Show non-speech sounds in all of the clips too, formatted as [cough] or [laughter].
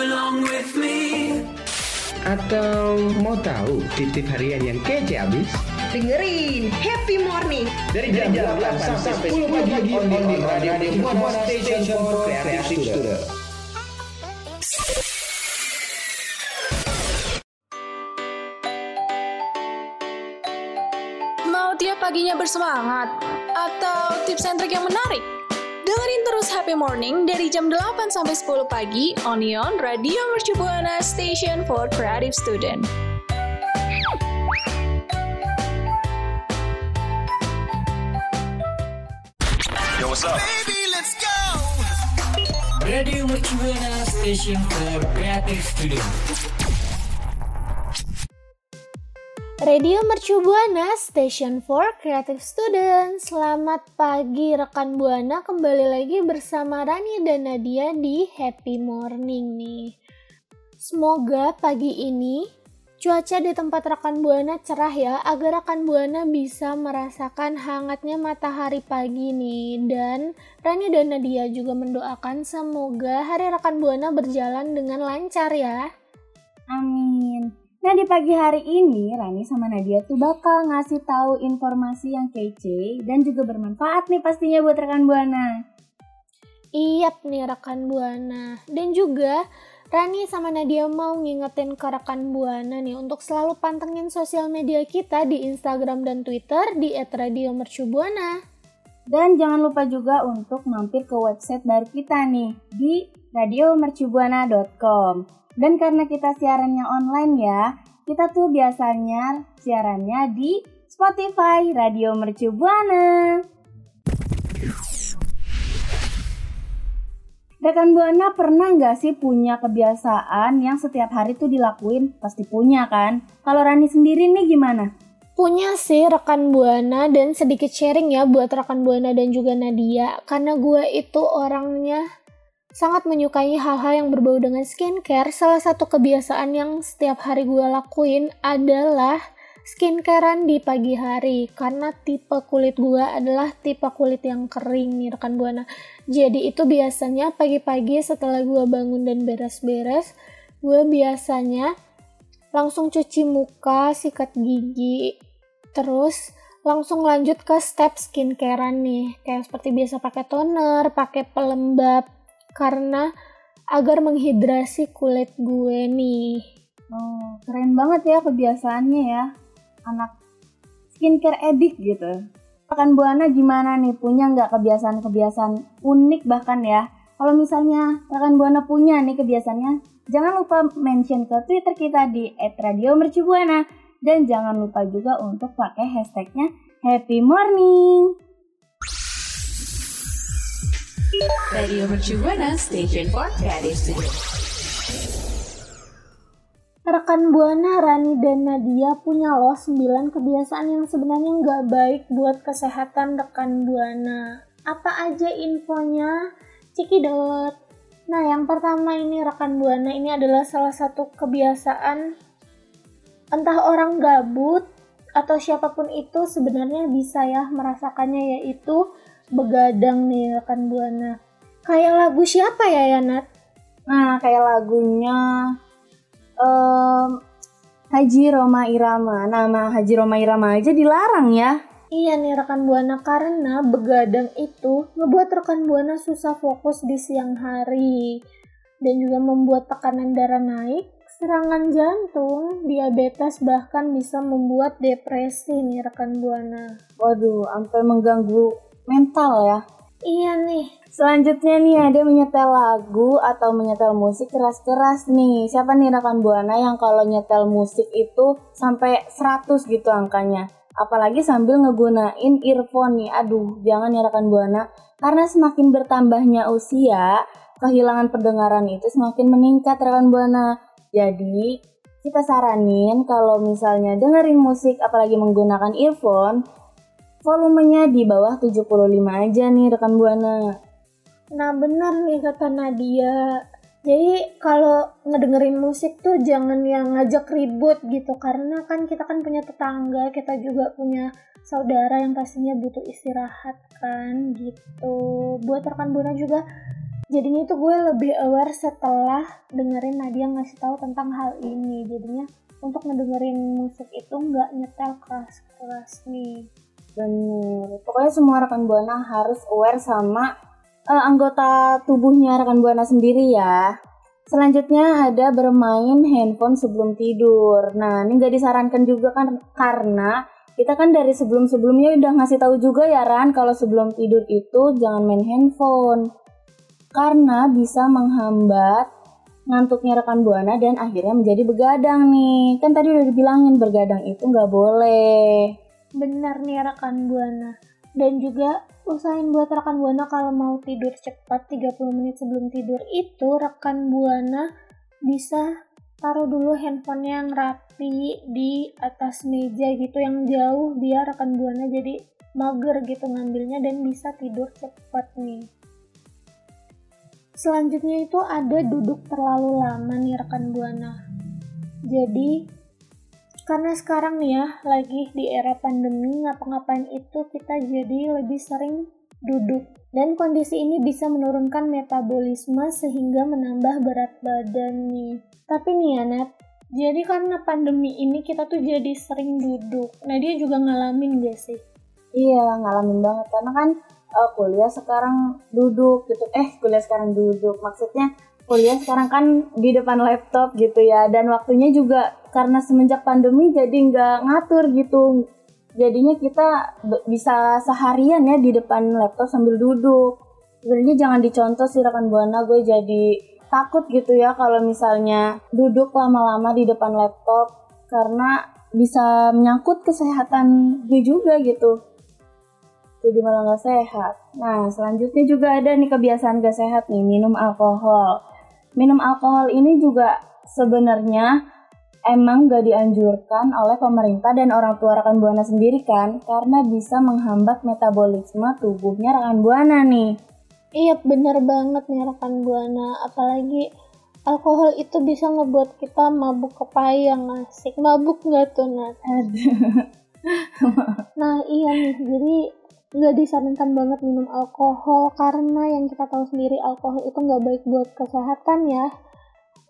With me Atau mau tahu titip harian yang kece abis? Dengerin Happy Morning Dari jam 8 sampai 10 pagi on di Radio Station for Creative Student. Mau tiap paginya bersemangat? Atau tips and trick yang menarik? Dengerin terus Happy Morning dari jam 8 sampai 10 pagi on Ion Radio Mercu Buana Station for Creative Student. Yo, what's up? Radio Mercubuana Station for Creative Studio. Radio Mercu Buana Station for Creative Student. Selamat pagi rekan Buana, kembali lagi bersama Rani dan Nadia di Happy Morning nih. Semoga pagi ini cuaca di tempat rekan Buana cerah ya, agar rekan Buana bisa merasakan hangatnya matahari pagi nih. Dan Rani dan Nadia juga mendoakan semoga hari rekan Buana berjalan dengan lancar ya. Amin. Nah di pagi hari ini Rani sama Nadia tuh bakal ngasih tahu informasi yang kece dan juga bermanfaat nih pastinya buat rekan Buana. Iyap nih rekan Buana. Dan juga Rani sama Nadia mau ngingetin ke rekan Buana nih untuk selalu pantengin sosial media kita di Instagram dan Twitter di @radiomercubuana. Dan jangan lupa juga untuk mampir ke website baru kita nih di radiomercubuana.com. Dan karena kita siarannya online ya, kita tuh biasanya siarannya di Spotify Radio Mercu Buana. Rekan Buana pernah nggak sih punya kebiasaan yang setiap hari tuh dilakuin? Pasti punya kan? Kalau Rani sendiri nih gimana? Punya sih rekan Buana dan sedikit sharing ya buat rekan Buana dan juga Nadia. Karena gue itu orangnya sangat menyukai hal-hal yang berbau dengan skincare. Salah satu kebiasaan yang setiap hari gue lakuin adalah skincarean di pagi hari. Karena tipe kulit gue adalah tipe kulit yang kering nih rekan Buana. Jadi itu biasanya pagi-pagi setelah gue bangun dan beres-beres, gue biasanya langsung cuci muka, sikat gigi, terus langsung lanjut ke step skincarean nih. Kayak seperti biasa pakai toner, pakai pelembab, karena agar menghidrasi kulit gue nih. Oh, keren banget ya kebiasaannya ya. Anak skincare edik gitu. Rekan Buana gimana nih? Punya nggak kebiasaan-kebiasaan unik bahkan ya? Kalau misalnya rekan Buana punya nih kebiasaannya, jangan lupa mention ke Twitter kita di @radiomercubuana dan jangan lupa juga untuk pakai hashtagnya Happy Morning. Radio Mercu Buana Station for Creative Studio. Rekan Buana, Rani dan Nadia punya loh 9 kebiasaan yang sebenarnya nggak baik buat kesehatan rekan Buana. Apa aja infonya? Cikidot. Nah, yang pertama ini rekan Buana ini adalah salah satu kebiasaan entah orang gabut atau siapa pun itu sebenarnya bisa ya merasakannya yaitu begadang nih rekan Buana. Kayak lagu siapa ya Yanat? Nah, kayak lagunya um, Haji Roma Irama. Nama Haji Roma Irama aja dilarang ya. Iya nih rekan Buana karena begadang itu ngebuat rekan Buana susah fokus di siang hari dan juga membuat tekanan darah naik, serangan jantung, diabetes bahkan bisa membuat depresi nih rekan Buana. Waduh, sampai mengganggu mental ya. Iya nih. Selanjutnya nih ada menyetel lagu atau menyetel musik keras-keras nih. Siapa nih rekan Buana yang kalau nyetel musik itu sampai 100 gitu angkanya. Apalagi sambil ngegunain earphone nih. Aduh, jangan ya rekan Buana. Karena semakin bertambahnya usia, kehilangan pendengaran itu semakin meningkat rekan Buana. Jadi, kita saranin kalau misalnya dengerin musik apalagi menggunakan earphone, volumenya di bawah 75 aja nih rekan Buana. Nah benar nih kata Nadia. Jadi kalau ngedengerin musik tuh jangan yang ngajak ribut gitu karena kan kita kan punya tetangga, kita juga punya saudara yang pastinya butuh istirahat kan gitu. Buat rekan Buana juga jadinya itu gue lebih aware setelah dengerin Nadia ngasih tahu tentang hal ini. Jadinya untuk ngedengerin musik itu nggak nyetel keras-keras nih. Bener. Pokoknya semua rekan Buana harus aware sama uh, anggota tubuhnya rekan Buana sendiri ya. Selanjutnya ada bermain handphone sebelum tidur. Nah, ini gak disarankan juga kan karena kita kan dari sebelum-sebelumnya udah ngasih tahu juga ya Ran kalau sebelum tidur itu jangan main handphone. Karena bisa menghambat ngantuknya rekan Buana dan akhirnya menjadi begadang nih. Kan tadi udah dibilangin bergadang itu nggak boleh. Benar nih rekan Buana. Dan juga usahain buat rekan Buana kalau mau tidur cepat 30 menit sebelum tidur itu rekan Buana bisa taruh dulu handphonenya yang rapi di atas meja gitu yang jauh biar rekan Buana jadi mager gitu ngambilnya dan bisa tidur cepat nih. Selanjutnya itu ada duduk terlalu lama nih rekan Buana. Jadi karena sekarang nih ya lagi di era pandemi ngapa-ngapain itu kita jadi lebih sering duduk. Dan kondisi ini bisa menurunkan metabolisme sehingga menambah berat badan nih. Tapi nih ya Nat jadi karena pandemi ini kita tuh jadi sering duduk. Nah dia juga ngalamin gak sih? Iya ngalamin banget. Karena kan uh, kuliah sekarang duduk gitu. Eh kuliah sekarang duduk. Maksudnya kuliah sekarang kan di depan laptop gitu ya. Dan waktunya juga karena semenjak pandemi jadi nggak ngatur gitu. Jadinya kita bisa seharian ya di depan laptop sambil duduk. Sebenarnya jangan dicontoh sih rekan buana gue jadi takut gitu ya kalau misalnya duduk lama-lama di depan laptop karena bisa menyangkut kesehatan gue juga gitu. Jadi malah nggak sehat. Nah, selanjutnya juga ada nih kebiasaan gak sehat nih, minum alkohol minum alkohol ini juga sebenarnya emang gak dianjurkan oleh pemerintah dan orang tua rekan buana sendiri kan? Karena bisa menghambat metabolisme tubuhnya rekan buana nih. Iya bener banget nih rekan buana. Apalagi alkohol itu bisa ngebuat kita mabuk kepayang asik. Mabuk nggak tuh Nat? nah iya nih. Jadi nggak disarankan banget minum alkohol karena yang kita tahu sendiri alkohol itu nggak baik buat kesehatan ya.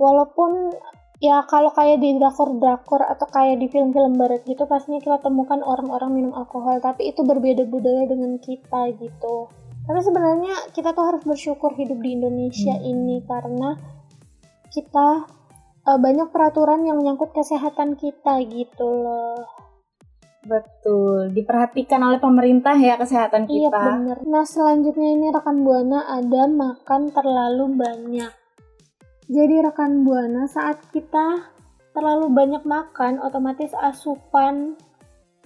Walaupun ya kalau kayak di drakor-drakor atau kayak di film-film barat gitu pastinya kita temukan orang-orang minum alkohol. Tapi itu berbeda budaya dengan kita gitu. Tapi sebenarnya kita tuh harus bersyukur hidup di Indonesia hmm. ini karena kita uh, banyak peraturan yang menyangkut kesehatan kita gitu loh Betul, diperhatikan oleh pemerintah ya kesehatan iya, kita. Iya benar. Nah selanjutnya ini rekan buana ada makan terlalu banyak. Jadi rekan buana saat kita terlalu banyak makan, otomatis asupan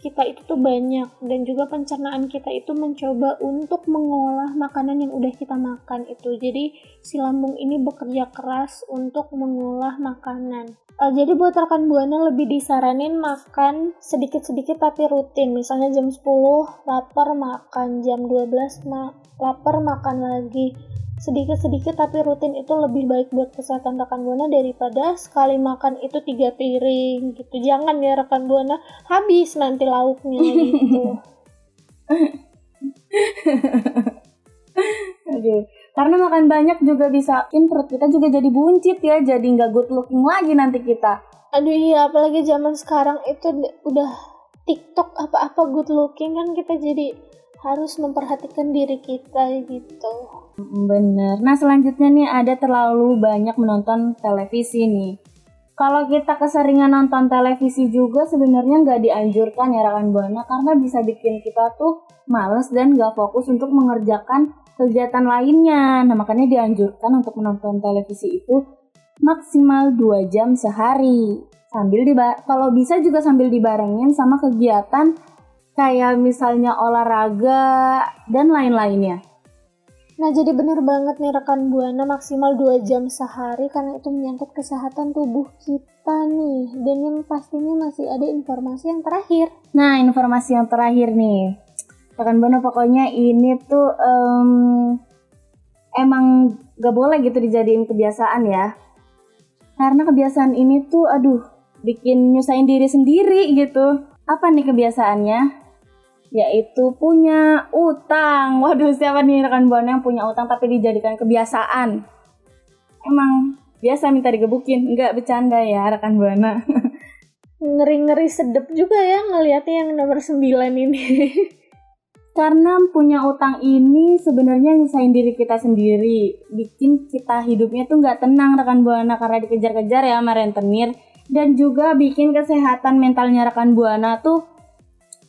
kita itu tuh banyak dan juga pencernaan kita itu mencoba untuk mengolah makanan yang udah kita makan itu. Jadi si lambung ini bekerja keras untuk mengolah makanan. Uh, jadi buat rekan buana lebih disaranin makan sedikit-sedikit tapi rutin. Misalnya jam 10 lapar makan, jam 12 ma lapar makan lagi. Sedikit-sedikit tapi rutin itu lebih baik buat kesehatan rekan buana daripada sekali makan itu tiga piring gitu. Jangan ya rekan buana habis nanti lauknya [laughs] gitu. Aduh. Karena makan banyak juga bisa bikin perut kita juga jadi buncit ya, jadi nggak good looking lagi nanti kita. Aduh iya, apalagi zaman sekarang itu udah TikTok apa-apa good looking kan kita jadi harus memperhatikan diri kita gitu. Bener. Nah selanjutnya nih ada terlalu banyak menonton televisi nih. Kalau kita keseringan nonton televisi juga sebenarnya nggak dianjurkan ya rekan buana karena bisa bikin kita tuh males dan nggak fokus untuk mengerjakan kegiatan lainnya. Nah, makanya dianjurkan untuk menonton televisi itu maksimal 2 jam sehari. Sambil di kalau bisa juga sambil dibarengin sama kegiatan kayak misalnya olahraga dan lain-lainnya. Nah, jadi bener banget nih rekan Buana maksimal 2 jam sehari karena itu menyangkut kesehatan tubuh kita nih. Dan yang pastinya masih ada informasi yang terakhir. Nah, informasi yang terakhir nih. Rekan Buana pokoknya ini tuh em, emang gak boleh gitu dijadiin kebiasaan ya. Karena kebiasaan ini tuh aduh bikin nyusahin diri sendiri gitu. Apa nih kebiasaannya? Yaitu punya utang. Waduh, siapa nih rekan Buana yang punya utang tapi dijadikan kebiasaan? Emang biasa minta digebukin, nggak bercanda ya rekan Buana. [laughs] Ngeri-ngeri sedep juga ya ngelihatnya yang nomor 9 ini. [laughs] Karena punya utang ini sebenarnya nyusahin diri kita sendiri, bikin kita hidupnya tuh nggak tenang rekan buana karena dikejar-kejar ya sama rentenir, dan juga bikin kesehatan mentalnya rekan buana tuh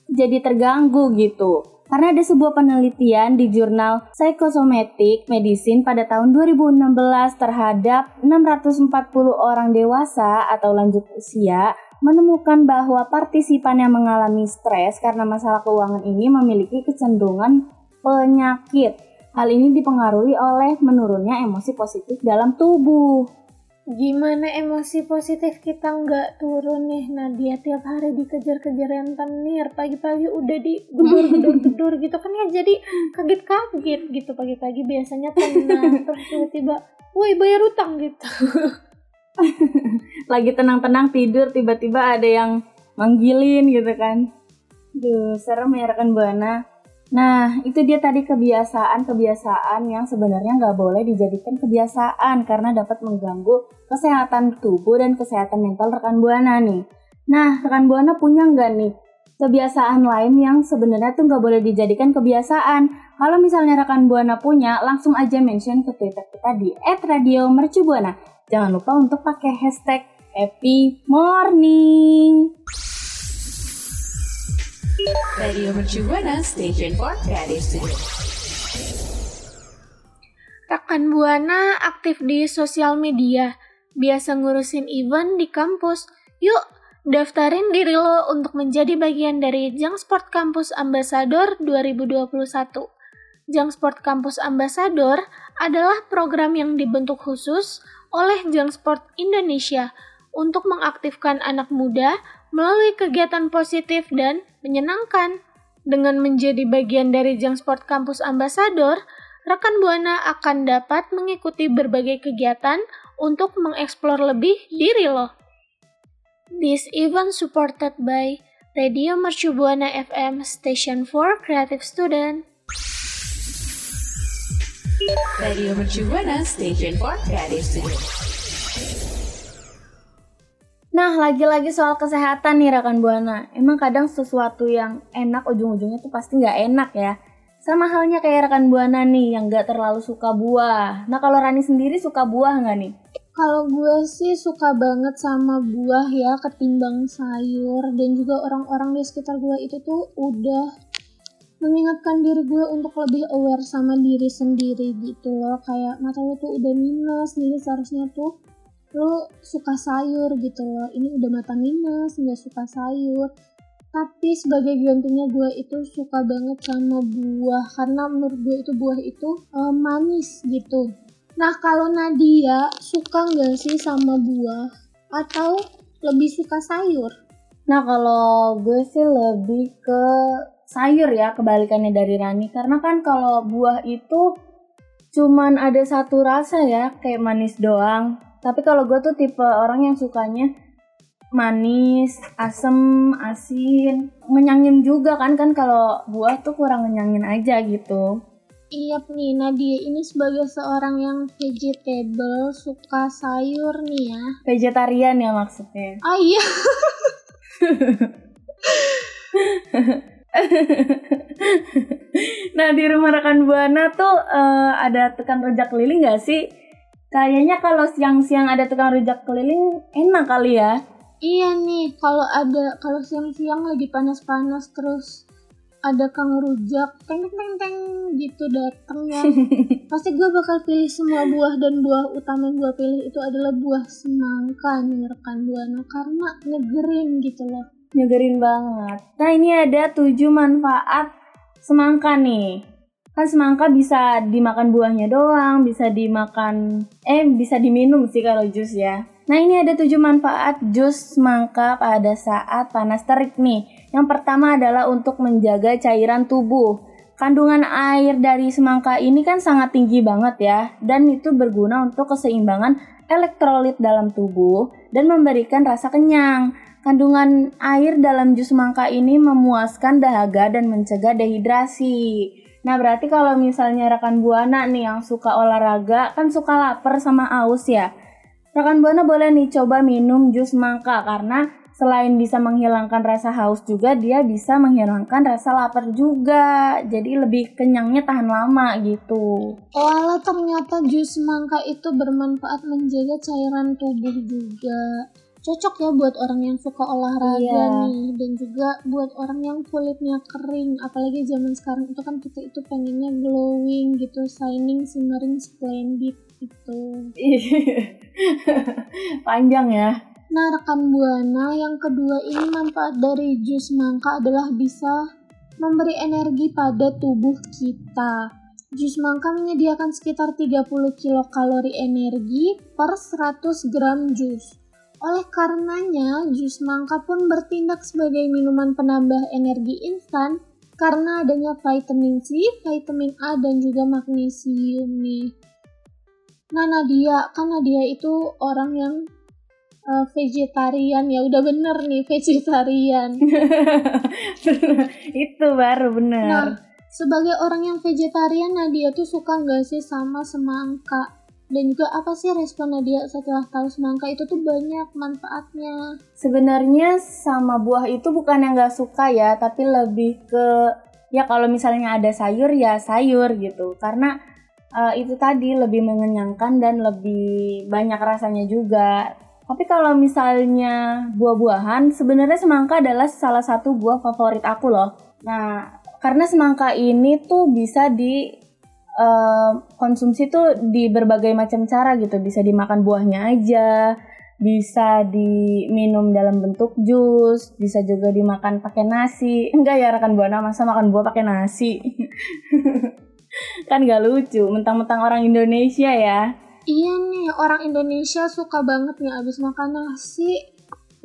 jadi terganggu gitu. Karena ada sebuah penelitian di jurnal Psychosomatic Medicine pada tahun 2016 terhadap 640 orang dewasa atau lanjut usia menemukan bahwa partisipan yang mengalami stres karena masalah keuangan ini memiliki kecenderungan penyakit. Hal ini dipengaruhi oleh menurunnya emosi positif dalam tubuh. Gimana emosi positif kita nggak turun nih Nadia tiap hari dikejar-kejar rentenir pagi-pagi udah digedor-gedor-gedor [laughs] gitu kan ya jadi kaget-kaget gitu pagi-pagi biasanya tenang [laughs] terus tiba-tiba woi bayar utang gitu [laughs] Lagi tenang-tenang tidur tiba-tiba ada yang manggilin gitu kan. Duh, serem ya rekan Buana. Nah, itu dia tadi kebiasaan-kebiasaan yang sebenarnya nggak boleh dijadikan kebiasaan karena dapat mengganggu kesehatan tubuh dan kesehatan mental rekan Buana nih. Nah, rekan Buana punya nggak nih kebiasaan lain yang sebenarnya tuh nggak boleh dijadikan kebiasaan? Kalau misalnya rekan Buana punya, langsung aja mention ke Twitter kita di @radiomercubuana. Jangan lupa untuk pakai hashtag Happy Morning. Radio Mercu Buana Station for Creative Studio. Rekan Buana aktif di sosial media, biasa ngurusin event di kampus. Yuk, daftarin diri lo untuk menjadi bagian dari Jang Sport Campus Ambassador 2021. Jang Sport Campus Ambassador adalah program yang dibentuk khusus oleh Jang Sport Indonesia untuk mengaktifkan anak muda melalui kegiatan positif dan menyenangkan. Dengan menjadi bagian dari Jang Sport Campus Ambassador, rekan Buana akan dapat mengikuti berbagai kegiatan untuk mengeksplor lebih diri lo. This event supported by Radio Mercu Buana FM Station for Creative Student. Radio Mercu Buana Station for Creative Studio. Nah, lagi-lagi soal kesehatan nih rekan Buana. Emang kadang sesuatu yang enak ujung-ujungnya tuh pasti nggak enak ya. Sama halnya kayak rekan Buana nih yang nggak terlalu suka buah. Nah, kalau Rani sendiri suka buah nggak nih? Kalau gue sih suka banget sama buah ya ketimbang sayur dan juga orang-orang di sekitar gue itu tuh udah mengingatkan diri gue untuk lebih aware sama diri sendiri gitu loh kayak mata lo tuh udah minus jadi seharusnya tuh lo suka sayur gitu loh ini udah mata minus nggak suka sayur tapi sebagai gantinya gue itu suka banget sama buah karena menurut gue itu buah itu eh, manis gitu nah kalau Nadia suka nggak sih sama buah atau lebih suka sayur Nah, kalau gue sih lebih ke sayur ya, kebalikannya dari Rani. Karena kan kalau buah itu cuman ada satu rasa ya, kayak manis doang. Tapi kalau gue tuh tipe orang yang sukanya manis, asem, asin, ngenyangin juga kan kan kalau buah tuh kurang ngenyangin aja gitu. Iya nih Nadia ini sebagai seorang yang vegetable suka sayur nih ya Vegetarian ya maksudnya. oh iya [laughs] nah di rumah rekan buana tuh eh, ada tukang rujak keliling gak sih? Kayaknya kalau siang-siang ada tukang rujak keliling enak kali ya. Iya nih, kalau ada kalau siang-siang lagi panas-panas terus ada kang rujak teng teng teng teng gitu dateng ya. [laughs] Pasti gue bakal pilih semua buah dan buah utama yang gue pilih itu adalah buah semangka nih rekan buana karena nyegerin gitu loh. Nyegerin banget. Nah ini ada 7 manfaat semangka nih. Kan semangka bisa dimakan buahnya doang, bisa dimakan eh bisa diminum sih kalau jus ya. Nah ini ada tujuh manfaat jus semangka pada saat panas terik nih. Yang pertama adalah untuk menjaga cairan tubuh. Kandungan air dari semangka ini kan sangat tinggi banget ya, dan itu berguna untuk keseimbangan elektrolit dalam tubuh dan memberikan rasa kenyang. Kandungan air dalam jus semangka ini memuaskan dahaga dan mencegah dehidrasi. Nah, berarti kalau misalnya rekan Buana nih yang suka olahraga, kan suka lapar sama aus ya. Rekan Buana boleh nih coba minum jus semangka karena selain bisa menghilangkan rasa haus juga dia bisa menghilangkan rasa lapar juga. Jadi lebih kenyangnya tahan lama gitu. Oh, ternyata jus semangka itu bermanfaat menjaga cairan tubuh juga cocok ya buat orang yang suka olahraga Iya. nih dan juga buat orang yang kulitnya kering apalagi zaman sekarang itu kan kita itu pengennya glowing gitu shining shimmering splendid gitu [laughs] Panjang ya. nah rekan buana yang kedua ini manfaat dari jus mangka adalah bisa memberi energi pada tubuh kita Jus mangka menyediakan sekitar 30 kilokalori energi per 100 gram jus. Oleh karenanya, jus mangka pun bertindak sebagai minuman penambah energi instan karena adanya vitamin C, vitamin A, dan juga magnesium nih. Nah Nadia, kan Nadia itu orang yang uh, vegetarian ya, udah bener nih [laughs] vegetarian. [laughs] itu baru bener. Nah, sebagai orang yang vegetarian, Nadia tuh suka nggak sih sama semangka? Dan juga apa sih respon Nadia setelah tahu semangka itu tuh banyak manfaatnya? Sebenarnya sama buah itu bukan yang nggak suka ya, tapi lebih ke ya kalau misalnya ada sayur ya sayur gitu. Karena uh, itu tadi lebih mengenyangkan dan lebih banyak rasanya juga. Tapi kalau misalnya buah-buahan, sebenarnya semangka adalah salah satu buah favorit aku loh. Nah, karena semangka ini tuh bisa di uh, konsumsi tuh di berbagai macam cara gitu. Bisa dimakan buahnya aja bisa diminum dalam bentuk jus bisa juga dimakan pakai nasi. [laughs] Enggak ya rekan buana masa makan buah pakai nasi? [laughs] Kan gak lucu mentang-mentang orang Indonesia ya. Iya nih, orang Indonesia suka banget nih abis makan nasi.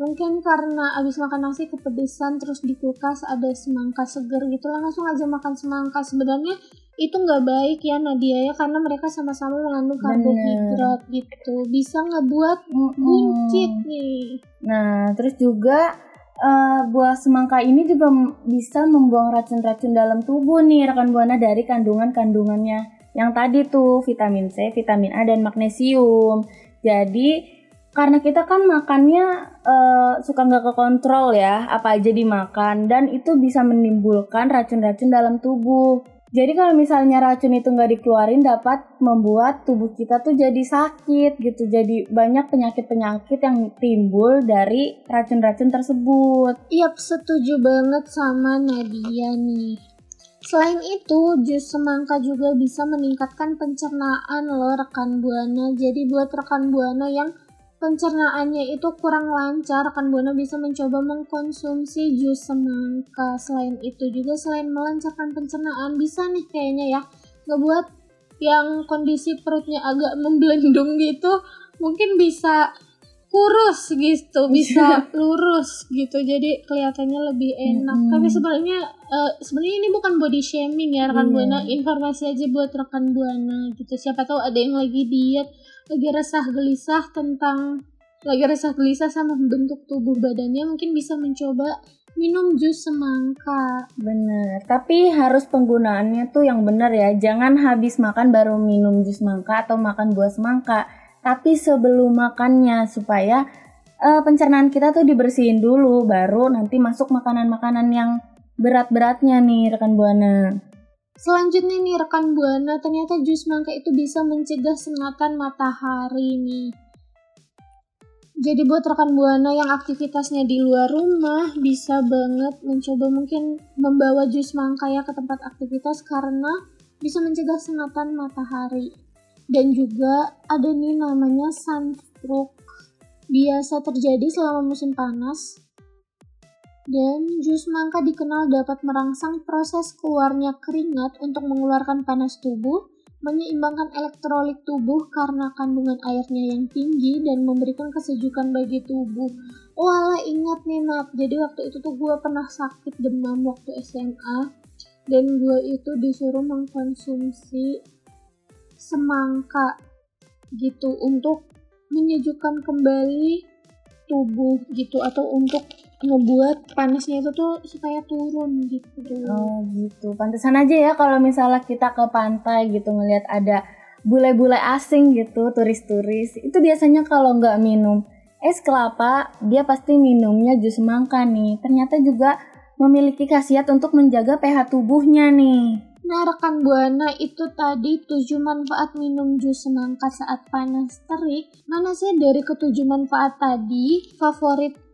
Mungkin karena abis makan nasi kepedesan terus di kulkas ada semangka seger gitu lah langsung aja makan semangka. Sebenarnya itu nggak baik ya Nadia ya karena mereka sama-sama mengandung karbohidrat gitu. Bisa ngebuat buncit nih. Nah, terus juga uh, buah semangka ini juga bisa membuang racun-racun dalam tubuh nih rekan buana dari kandungan-kandungannya yang tadi tuh vitamin C, vitamin A dan magnesium. Jadi karena kita kan makannya uh, suka nggak kekontrol ya apa aja dimakan dan itu bisa menimbulkan racun-racun dalam tubuh. Jadi kalau misalnya racun itu nggak dikeluarin dapat membuat tubuh kita tuh jadi sakit gitu. Jadi banyak penyakit-penyakit yang timbul dari racun-racun tersebut. Yap, setuju banget sama Nadia nih. Selain itu, jus semangka juga bisa meningkatkan pencernaan loh rekan Buana. Jadi buat rekan Buana yang pencernaannya itu kurang lancar, rekan Buana bisa mencoba mengkonsumsi jus semangka. Selain itu juga selain melancarkan pencernaan, bisa nih kayaknya ya ngebuat yang kondisi perutnya agak membelendung gitu, mungkin bisa kurus gitu bisa lurus gitu jadi kelihatannya lebih enak Hmm. tapi sebenarnya eh, sebenarnya ini bukan body shaming ya rekan Iya. buana informasi aja buat rekan buana gitu siapa tahu ada yang lagi diet lagi resah gelisah tentang lagi resah gelisah sama bentuk tubuh badannya mungkin bisa mencoba minum jus semangka Bener, tapi harus penggunaannya tuh yang benar ya. Jangan habis makan baru minum jus semangka atau makan buah semangka. Tapi sebelum makannya supaya eh, pencernaan kita tuh dibersihin dulu, baru nanti masuk makanan-makanan yang berat-beratnya nih rekan buana. Selanjutnya nih rekan buana, ternyata jus mangga itu bisa mencegah sengatan matahari nih. Jadi buat rekan buana yang aktivitasnya di luar rumah bisa banget mencoba mungkin membawa jus mangga ya ke tempat aktivitas karena bisa mencegah sengatan matahari. Dan juga ada nih namanya sunstroke. Biasa terjadi selama musim panas Dan jus mangka dikenal dapat merangsang proses keluarnya keringat untuk mengeluarkan panas tubuh, menyeimbangkan elektrolit tubuh karena kandungan airnya yang tinggi dan memberikan kesejukan bagi tubuh. Walah ingat nih Nat, jadi waktu itu tuh gue pernah sakit demam waktu SMA dan gue itu disuruh mengkonsumsi semangka gitu untuk menyejukkan kembali tubuh gitu atau untuk ngebuat panasnya itu tuh supaya turun gitu. Oh gitu. Pantesan aja ya kalau misalnya kita ke pantai gitu ngelihat ada bule-bule asing gitu, turis-turis. Itu biasanya kalau nggak minum es kelapa, dia pasti minumnya jus semangka nih. Ternyata juga memiliki khasiat untuk menjaga pH tubuhnya nih. Nah, rekan Buana itu tadi tujuh manfaat minum jus semangka saat panas terik. Mana sih dari ketujuh manfaat tadi favorit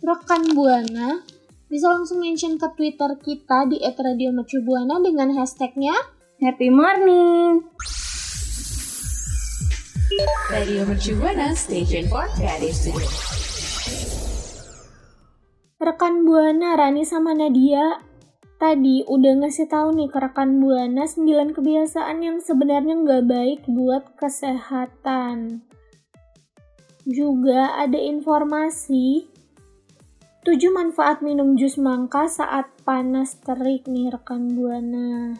rekan Buana? Bisa langsung mention ke Twitter kita di @radiomercubuana dengan hashtagnya Happy Morning. Radio Mercu Buana Station for Creative. Rekan Buana Rani sama Nadia tadi udah ngasih tahu nih ke rekan Buana 9 kebiasaan yang sebenarnya nggak baik buat kesehatan. Juga ada informasi 7 manfaat minum jus mangka saat panas terik nih rekan Buana.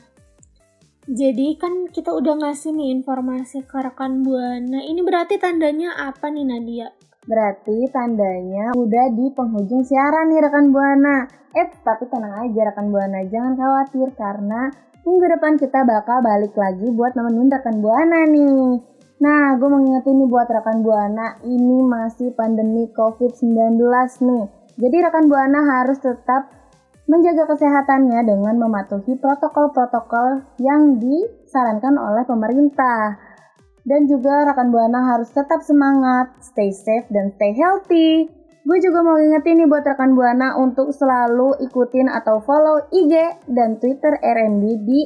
Jadi kan kita udah ngasih nih informasi ke rekan Buana. Ini berarti tandanya apa nih Nadia? Berarti tandanya udah di penghujung siaran nih rekan Buana. Eh, tapi tenang aja rekan Buana, jangan khawatir karena minggu depan kita bakal balik lagi buat nemenin rekan Buana nih. Nah, gue mau ngingetin nih buat rekan Buana, ini masih pandemi COVID-19 nih. Jadi rekan Buana harus tetap menjaga kesehatannya dengan mematuhi protokol-protokol yang disarankan oleh pemerintah. Dan juga rekan Buana harus tetap semangat, stay safe, dan stay healthy. Gue juga mau ingetin nih buat rekan Buana untuk selalu ikutin atau follow IG dan Twitter RMB di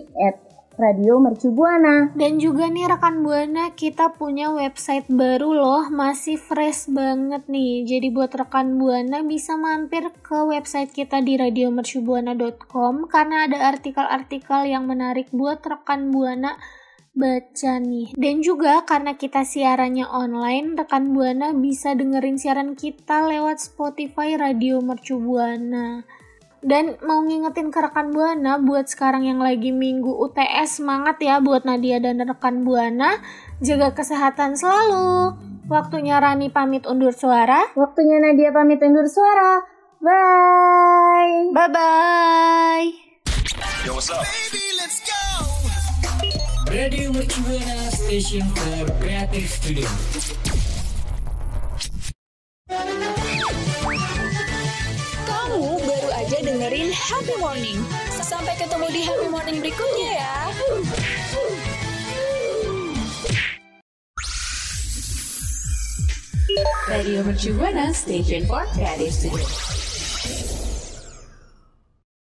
Radio Mercu Buana. Dan juga nih rekan Buana kita punya website baru loh, masih fresh banget nih. Jadi buat rekan Buana bisa mampir ke website kita di radiomercubuana.com karena ada artikel-artikel yang menarik buat rekan Buana baca nih. Dan juga karena kita siarannya online, rekan Buana bisa dengerin siaran kita lewat Spotify Radio Mercu Buana. Dan mau ngingetin ke rekan Buana buat sekarang yang lagi minggu UTS semangat ya buat Nadia dan rekan Buana. Jaga kesehatan selalu. Waktunya Rani pamit undur suara. Waktunya Nadia pamit undur suara. Bye. Bye bye. Yo, what's up? Radio Mercu Buana Station for Creative Studio. Happy Morning. Sampai ketemu di Happy Morning berikutnya ya. Radio Mercu Buana Station for Creative Studio.